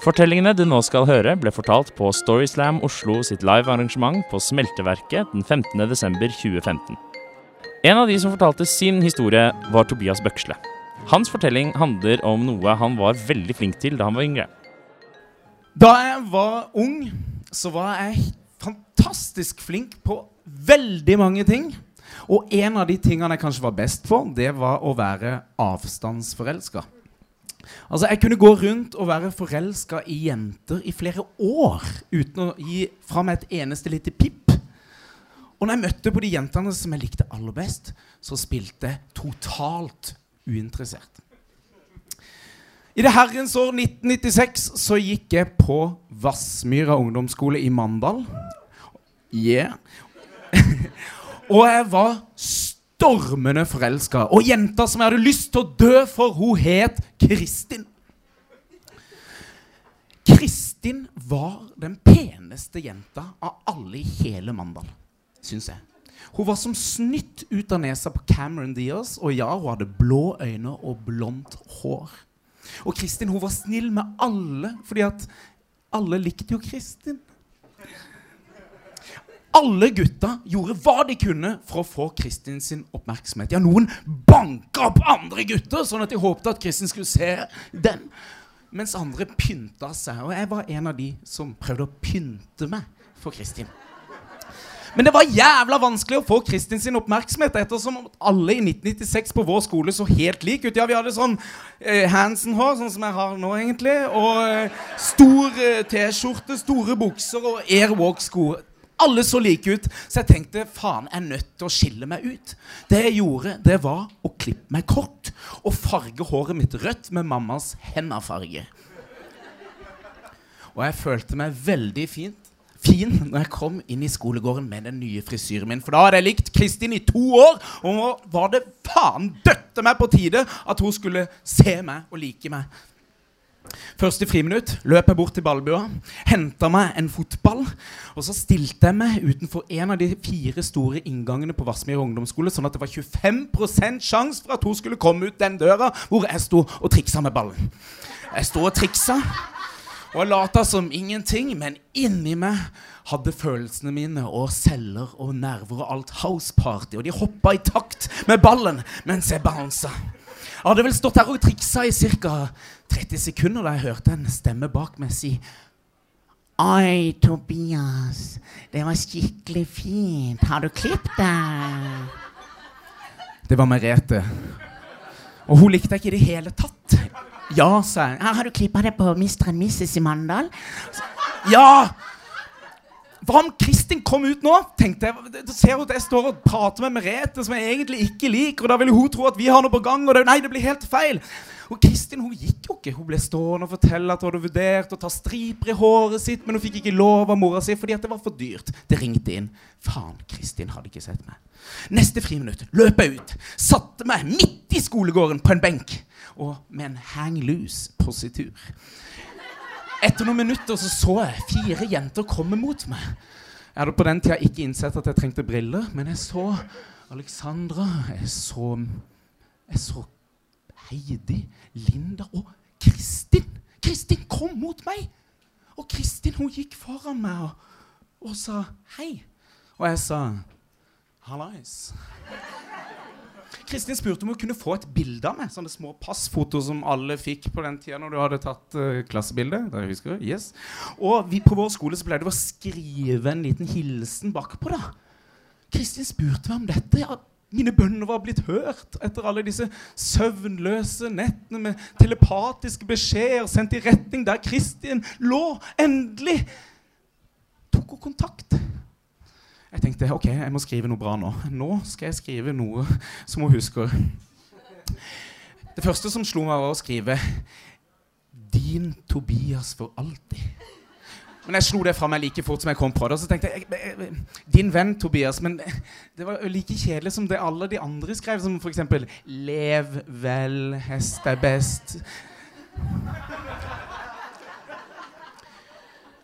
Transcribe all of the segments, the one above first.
Fortellingene du nå skal høre, ble fortalt på Storyslam Oslo sitt livearrangement på Smelteverket den 15.12.2015. En av de som fortalte sin historie, var Tobias Bøksle. Hans fortelling handler om noe han var veldig flink til da han var yngre. Da jeg var ung, så var jeg fantastisk flink på veldig mange ting. Og en av de tingene jeg kanskje var best på, det var å være avstandsforelska. Altså, Jeg kunne gå rundt og være forelska i jenter i flere år uten å gi fra meg et eneste lite pip. Og når jeg møtte på de jentene som jeg likte aller best, så spilte jeg totalt uinteressert. I det herrens år 1996 så gikk jeg på Vassmyra ungdomsskole i Mandal. Yeah. og jeg var stormende forelska. Og jenta som jeg hadde lyst til å dø for, hun het Kristin. Kristin var den peneste jenta av alle i hele Mandal, syns jeg. Hun var som snytt ut av nesa på Cameron Diaz, og ja, hun hadde blå øyne og blondt hår. Og Kristin hun var snill med alle, fordi at alle likte jo Kristin. Alle gutta gjorde hva de kunne for å få Kristin sin oppmerksomhet. Ja, noen banka opp andre gutter, sånn at de håpte at Kristin skulle se dem. Mens andre pynta seg. Og jeg var en av de som prøvde å pynte meg for Kristin. Men det var jævla vanskelig å få Kristin sin oppmerksomhet, ettersom alle i 1996 på vår skole så helt like ut. Ja, vi hadde sånn eh, Hansen-hår, sånn som jeg har nå, egentlig. Og eh, stor eh, T-skjorte, store bukser og Airwalk-sko alle så like ut. Så jeg tenkte faen, jeg er nødt til å skille meg ut. Det jeg gjorde, det var å klippe meg kort og farge håret mitt rødt med mammas hendafarge. Og jeg følte meg veldig fint fin når jeg kom inn i skolegården med den nye frisyren min. For da hadde jeg likt Kristin i to år, og nå var det faen døtte meg på tide at hun skulle se meg og like meg. Første friminutt løp jeg bort til ballbua, henta meg en fotball. Og så stilte jeg meg utenfor en av de fire store inngangene på Vassmyr ungdomsskole, sånn at det var 25 sjanse for at hun skulle komme ut den døra hvor jeg sto og triksa med ballen. Jeg sto og triksa og lata som ingenting, men inni meg hadde følelsene mine og celler og nerver og alt house party, og de hoppa i takt med ballen mens jeg bounsa. Jeg hadde vel stått her og triksa i ca. 30 sekunder da jeg hørte en stemme bak meg si Oi, Tobias. Det var skikkelig fint. Har du klippet deg? Det var Merete. Og hun likte jeg ikke i det hele tatt. Ja, sa jeg. Har du klippa deg på Mr. and Mrs. i Mandal? Ja! Hva om Kristin kom ut nå? tenkte jeg. Ser hun at jeg står og prater med Merete, som jeg egentlig ikke liker. Og da vil hun tro at vi har noe på gang, og det, nei, det blir helt feil. Og Kristin hun gikk jo ikke. Hun ble stående og fortelle at hun hadde vurdert å ta striper i håret sitt, men hun fikk ikke lov av mora si fordi at det var for dyrt. Det ringte inn. Faen, Kristin hadde ikke sett meg. Neste friminutt løp jeg ut. Satte meg midt i skolegården på en benk. Og med en hang loose-positur. Etter noen minutter så, så jeg fire jenter komme mot meg. Jeg hadde på den tida ikke innsett at jeg trengte briller, men jeg så Alexandra, jeg så Jeg så Heidi, Linda og Kristin. Kristin kom mot meg! Og Kristin hun gikk foran meg og, og sa hei. Og jeg sa hallais. Kristin spurte om hun kunne få et bilde av meg. Sånne små passfoto som alle fikk på den tida når du hadde tatt uh, klassebilde. Husker du? Yes. Og vi på vår skole så pleide vi å skrive en liten hilsen bakpå. da. Kristin spurte meg om dette. Ja, mine bønner var blitt hørt etter alle disse søvnløse nettene med telepatiske beskjeder sendt i retning der Kristin lå. Endelig tok hun kontakt. Jeg tenkte ok, jeg må skrive noe bra nå. Nå skal jeg skrive noe som hun husker. Det første som slo meg, var å skrive 'Din Tobias for alltid'. Men jeg slo det fra meg like fort som jeg kom på det. Og så tenkte jeg, Din venn Tobias. Men det var like kjedelig som det alle de andre skrev, som f.eks. 'Lev vel, hest er best'.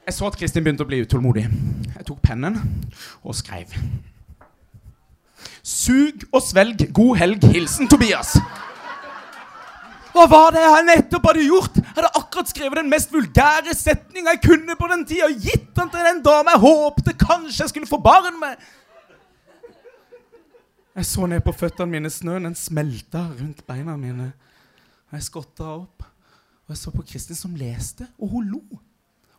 Jeg så at Kristin begynte å bli utålmodig. Jeg tok pennen og skrev. Sug og svelg. God helg. Hilsen Tobias. Hva var det jeg nettopp hadde gjort? Jeg hadde akkurat skrevet den mest vulgære setninga jeg kunne på den tida, og gitt den til den dama jeg håpte kanskje jeg skulle få barn med. Jeg så ned på føttene mine, snøen den smelta rundt beina mine. Jeg skotta opp, og jeg så på Kristin som leste, og hun lo.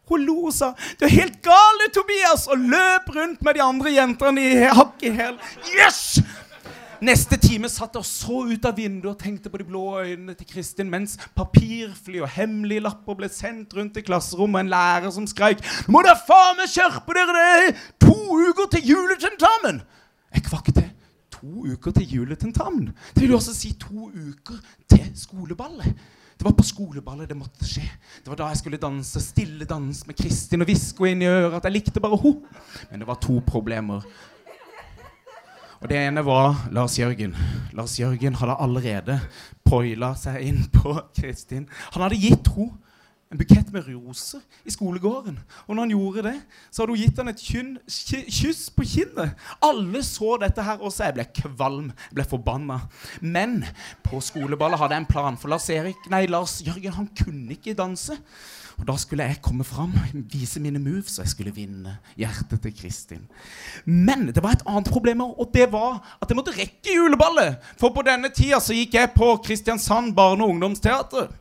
Hun lo og sa 'Du er helt gal, du, Tobias!' og løp rundt med de andre jentene i hakk i hæl. Yes! Neste time satt jeg og så ut av vinduet og tenkte på de blå øynene til Kristin mens papirfly og hemmelige lapper ble sendt rundt i klasserommet, og en lærer som skreik må da faen meg skjerpe dere! Det er to uker til juletentamen!' Jeg kvakk til. To uker til juletentamen? Det vil jo også si to uker til skoleballet. Det var på skoleballet det måtte skje. Det var da jeg skulle danse stille dans med Kristin og hviske inn i øret at jeg likte bare henne. Men det var to problemer. Og det ene var Lars Jørgen. Lars Jørgen hadde allerede poila seg inn på Kristin. Han hadde gitt henne en bukett med roser i skolegården. Og når han gjorde det, så hadde hun gitt han et kyn, kyss på kinnet. Alle så dette her også. Jeg ble kvalm, jeg ble forbanna. Men på skoleballet hadde jeg en plan, for Lars, Erik, nei, Lars Jørgen han kunne ikke danse. Og Da skulle jeg komme fram, vise mine moves, og jeg skulle vinne hjertet til Kristin. Men det var et annet problem, og det var at jeg måtte rekke juleballet. For på denne tida så gikk jeg på Kristiansand barne- og ungdomsteater.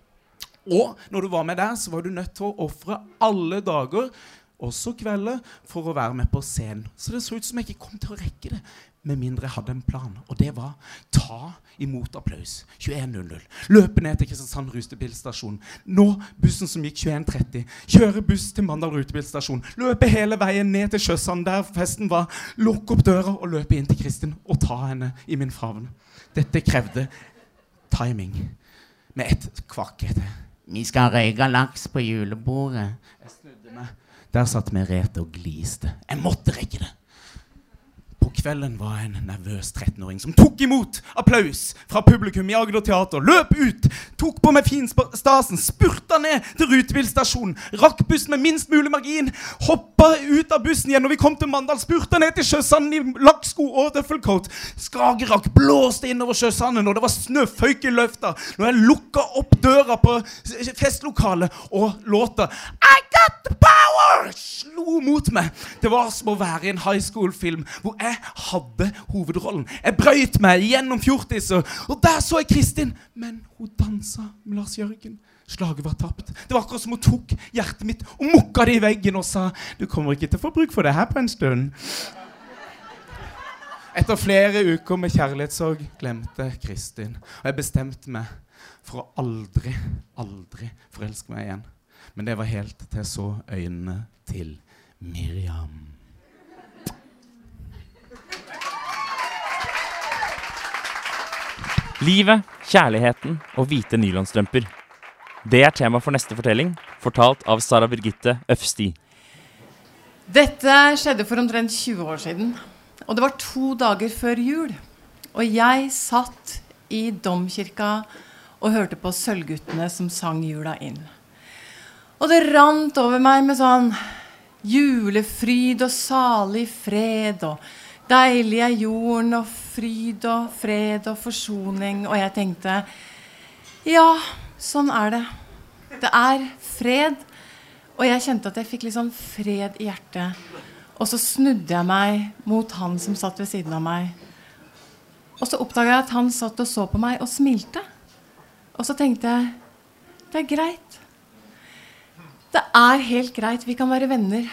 Og når du var med der, så var du nødt til å ofre alle dager, også kvelder, for å være med på scenen. Så det så ut som jeg ikke kom til å rekke det. Med mindre jeg hadde en plan, og det var ta imot applaus. 21.00. Løpe ned til Kristiansand rutebilstasjon. Nå bussen som gikk 21.30. Kjøre buss til Mandal rutebilstasjon. Løpe hele veien ned til Sjøsand, der festen var. Lukke opp døra og løpe inn til Kristin og ta henne i min favn. Dette krevde timing. Med et kvakk etter. Vi skal røyke laks på julebordet. Jeg snudde meg. Der satt Merete og gliste. Jeg måtte rekke det. Kvelden var jeg en nervøs 13-åring som tok imot applaus fra publikum i Agder Teater. Løp ut, tok på meg finstasen, spurta ned til rutebilstasjonen. Rakk bussen med minst mulig margin. Hoppa ut av bussen igjen når vi kom til Mandal. Spurta ned til Sjøsanden i lakksko og tøffelcoat. Skagerrak blåste innover Sjøsanden, og det var snøføyk i løfta. Når jeg lukka opp døra på festlokalet, og låta I got power! slo mot meg. Det var som å være i en high school-film hvor jeg hadde hovedrollen. Jeg brøyt meg gjennom fjortiser, og der så jeg Kristin. Men hun dansa med Lars Jørgen. Slaget var tapt. Det var akkurat som hun tok hjertet mitt og mukka det i veggen og sa Du kommer ikke til å få bruk for det her på en stund. Etter flere uker med kjærlighetssorg glemte Kristin. Og jeg bestemte meg for å aldri, aldri forelske meg igjen. Men det var helt til jeg så øynene til Miriam. Livet, kjærligheten og hvite nylonstrømper. Det er tema for neste fortelling, fortalt av Sara Birgitte Øfsti. Dette skjedde for omtrent 20 år siden. Og det var to dager før jul. Og jeg satt i domkirka og hørte på Sølvguttene som sang jula inn. Og det rant over meg med sånn julefryd og salig fred og Deilig er jorden og fryd og fred og forsoning. Og jeg tenkte ja, sånn er det. Det er fred. Og jeg kjente at jeg fikk litt sånn fred i hjertet. Og så snudde jeg meg mot han som satt ved siden av meg. Og så oppdaga jeg at han satt og så på meg og smilte. Og så tenkte jeg det er greit. Det er helt greit. Vi kan være venner.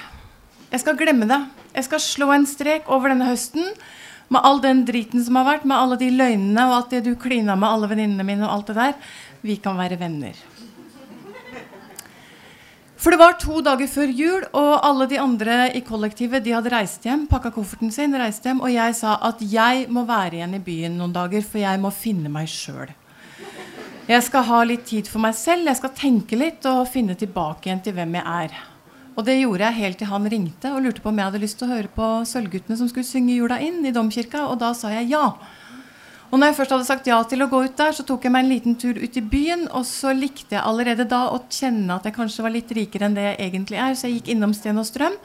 Jeg skal glemme det. Jeg skal slå en strek over denne høsten med all den driten som har vært, med alle de løgnene og alt det du klina med alle venninnene mine og alt det der. Vi kan være venner. For det var to dager før jul, og alle de andre i kollektivet de hadde reist hjem. Pakka kofferten sin, reist hjem, og jeg sa at jeg må være igjen i byen noen dager, for jeg må finne meg sjøl. Jeg skal ha litt tid for meg selv, jeg skal tenke litt og finne tilbake igjen til hvem jeg er. Og det gjorde jeg helt til han ringte og lurte på om jeg hadde lyst til å høre på Sølvguttene som skulle synge jula inn i domkirka, og da sa jeg ja. Og når jeg først hadde sagt ja til å gå ut der, så tok jeg meg en liten tur ut i byen, og så likte jeg allerede da å kjenne at jeg kanskje var litt rikere enn det jeg egentlig er, så jeg gikk innom Sten og Strøm,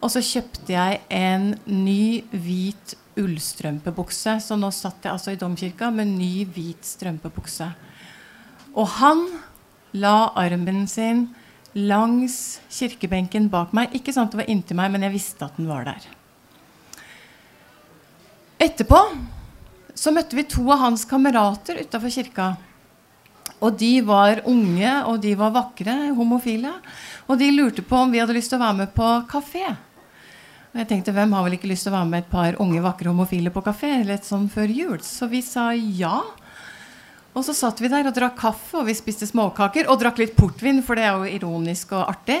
og så kjøpte jeg en ny hvit ullstrømpebukse. Så nå satt jeg altså i domkirka med ny hvit strømpebukse. Og han la armen sin langs kirkebenken bak meg. Ikke sant det var inntil meg, men jeg visste at den var der. Etterpå så møtte vi to av hans kamerater utafor kirka. Og de var unge, og de var vakre, homofile. Og de lurte på om vi hadde lyst til å være med på kafé. Og jeg tenkte, hvem har vel ikke lyst til å være med et par unge, vakre homofile på kafé? Litt sånn før jul. Så vi sa ja. Og så satt vi der og drakk kaffe, og vi spiste småkaker. Og drakk litt portvin, for det er jo ironisk og artig.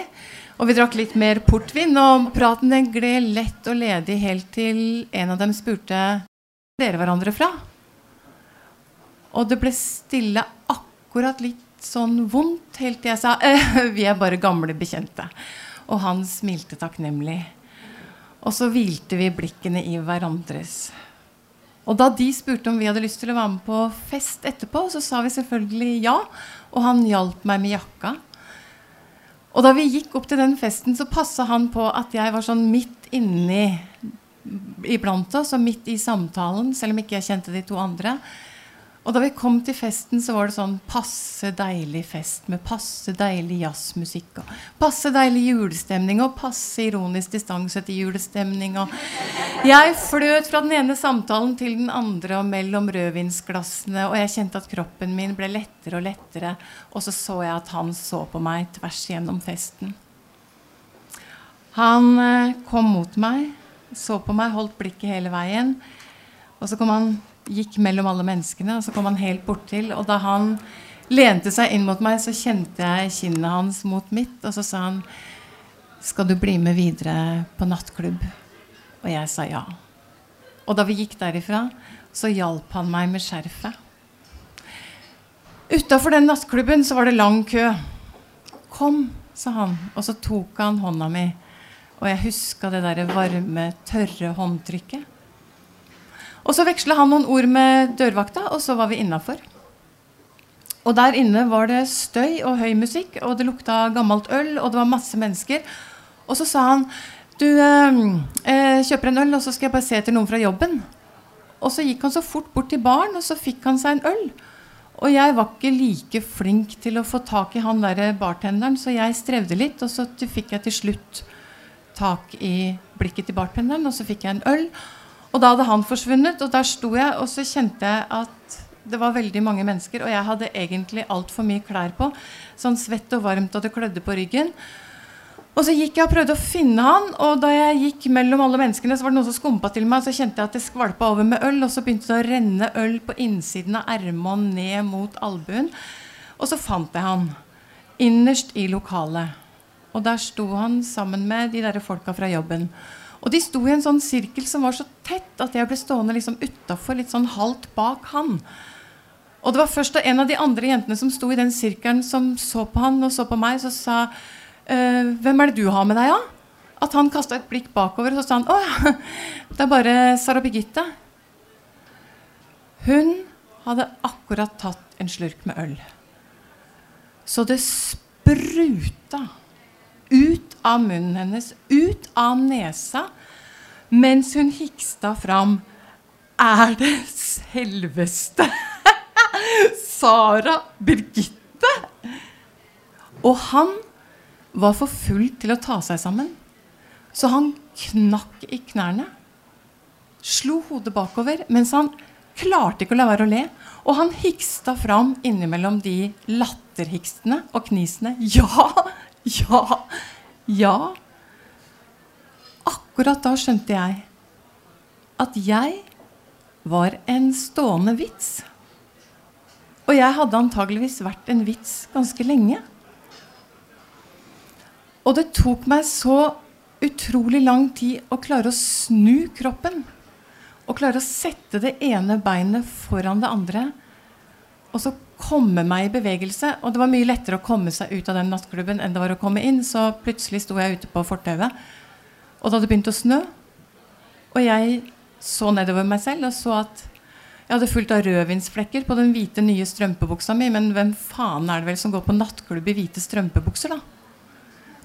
Og vi drakk litt mer portvin, og praten den gled lett og ledig helt til en av dem spurte dere hverandre fra. Og det ble stille akkurat litt sånn vondt helt til jeg sa eh, vi er bare gamle bekjente. Og han smilte takknemlig. Og så hvilte vi blikkene i hverandres. Og da de spurte om vi hadde lyst til å være med på fest etterpå, så sa vi selvfølgelig ja. Og han hjalp meg med jakka. Og da vi gikk opp til den festen, så passa han på at jeg var sånn midt inni iblant oss, og midt i samtalen, selv om ikke jeg kjente de to andre. Og da vi kom til festen, så var det sånn passe deilig fest med passe deilig jazzmusikk og passe deilig julestemning og passe ironisk distanse til julestemning. Og jeg fløt fra den ene samtalen til den andre og mellom rødvinsglassene, og jeg kjente at kroppen min ble lettere og lettere, og så så jeg at han så på meg tvers gjennom festen. Han eh, kom mot meg, så på meg, holdt blikket hele veien, og så kom han gikk mellom alle menneskene, og så kom han helt bortil. Og da han lente seg inn mot meg, så kjente jeg kinnet hans mot mitt, og så sa han skal du bli med videre på nattklubb? Og jeg sa ja. Og da vi gikk derifra, så hjalp han meg med skjerfet. Utafor den nattklubben så var det lang kø. Kom, sa han, og så tok han hånda mi. Og jeg huska det derre varme, tørre håndtrykket. Og så veksla han noen ord med dørvakta, og så var vi innafor. Og der inne var det støy og høy musikk, og det lukta gammelt øl, og det var masse mennesker. Og så sa han du, eh, eh, kjøper en øl, og så skal jeg bare se etter noen fra jobben. Og så gikk han så fort bort til baren, og så fikk han seg en øl. Og jeg var ikke like flink til å få tak i han der bartenderen, så jeg strevde litt, og så fikk jeg til slutt tak i blikket til bartenderen, og så fikk jeg en øl. Og da hadde han forsvunnet, og der sto jeg, og så kjente jeg at det var veldig mange mennesker, og jeg hadde egentlig altfor mye klær på. Sånn svett og varmt, og det klødde på ryggen. Og så gikk jeg og prøvde å finne han, og da jeg gikk mellom alle menneskene, så var det noen som skumpa til meg, og så kjente jeg at det skvalpa over med øl, og så begynte det å renne øl på innsiden av ermet og ned mot albuen. Og så fant jeg han innerst i lokalet. Og der sto han sammen med de der folka fra jobben. Og de sto i en sånn sirkel som var så tett at jeg ble stående liksom utafor, litt sånn halvt bak han. Og det var først da en av de andre jentene som sto i den sirkelen, som så på han og så på meg, så sa «Eh, Hvem er det du har med deg, da? Ja? At han kasta et blikk bakover, og så sa han Å, det er bare Sara Birgitte. Hun hadde akkurat tatt en slurk med øl. Så det spruta ut av munnen hennes, ut av nesa, mens hun hiksta fram Er det selveste Sara Birgitte? Og han var for full til å ta seg sammen. Så han knakk i knærne. Slo hodet bakover mens han klarte ikke å la være å le. Og han hiksta fram innimellom de latterhikstene og knisene. Ja, ja, ja. Akkurat da skjønte jeg at jeg var en stående vits. Og jeg hadde antageligvis vært en vits ganske lenge. Og det tok meg så utrolig lang tid å klare å snu kroppen. Og klare å sette det ene beinet foran det andre. Og så komme meg i bevegelse. Og det var mye lettere å komme seg ut av den nattklubben enn det var å komme inn. Så plutselig sto jeg ute på fortauet, og det hadde begynt å snø. Og jeg så nedover meg selv og så at jeg hadde fullt av rødvinsflekker på den hvite, nye strømpebuksa mi. Men hvem faen er det vel som går på nattklubb i hvite strømpebukser, da?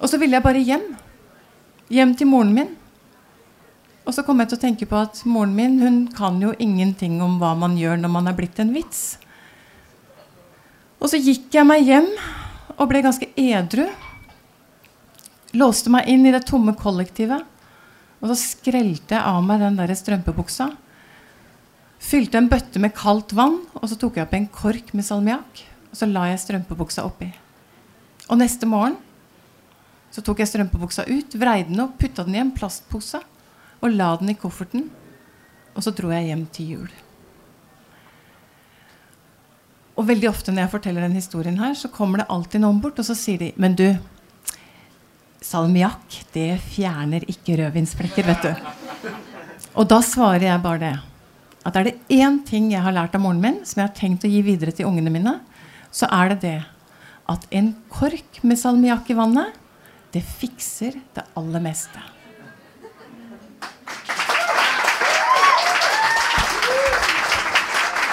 Og så ville jeg bare hjem. Hjem til moren min. Og så kom jeg til å tenke på at moren min hun kan jo ingenting om hva man gjør når man er blitt en vits. Og så gikk jeg meg hjem, og ble ganske edru. Låste meg inn i det tomme kollektivet. Og så skrelte jeg av meg den der strømpebuksa. Fylte en bøtte med kaldt vann, og så tok jeg opp en kork med salmiakk. Og så la jeg strømpebuksa oppi. Og neste morgen så tok jeg strømpebuksa ut, vreide den opp, putta den i en plastpose og la den i kofferten. Og så dro jeg hjem til jul. Og veldig ofte når jeg forteller den historien her, så kommer det alltid noen bort, og så sier de Men du, salmiakk, det fjerner ikke rødvinsflekker, vet du. Og da svarer jeg bare det. At er det én ting jeg har lært av moren min, som jeg har tenkt å gi videre til ungene mine, så er det det at en kork med salmiakk i vannet, det fikser det aller meste.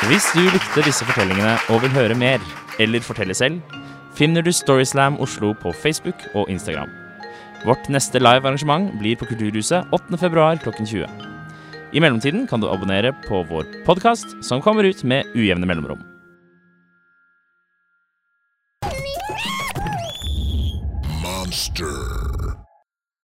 Hvis du likte disse fortellingene og vil høre mer, eller fortelle selv, finner du Storyslam Oslo på Facebook og Instagram. Vårt neste live-arrangement blir på Kulturhuset 8.2 klokken 20. I mellomtiden kan du abonnere på vår podkast, som kommer ut med ujevne mellomrom. Monster.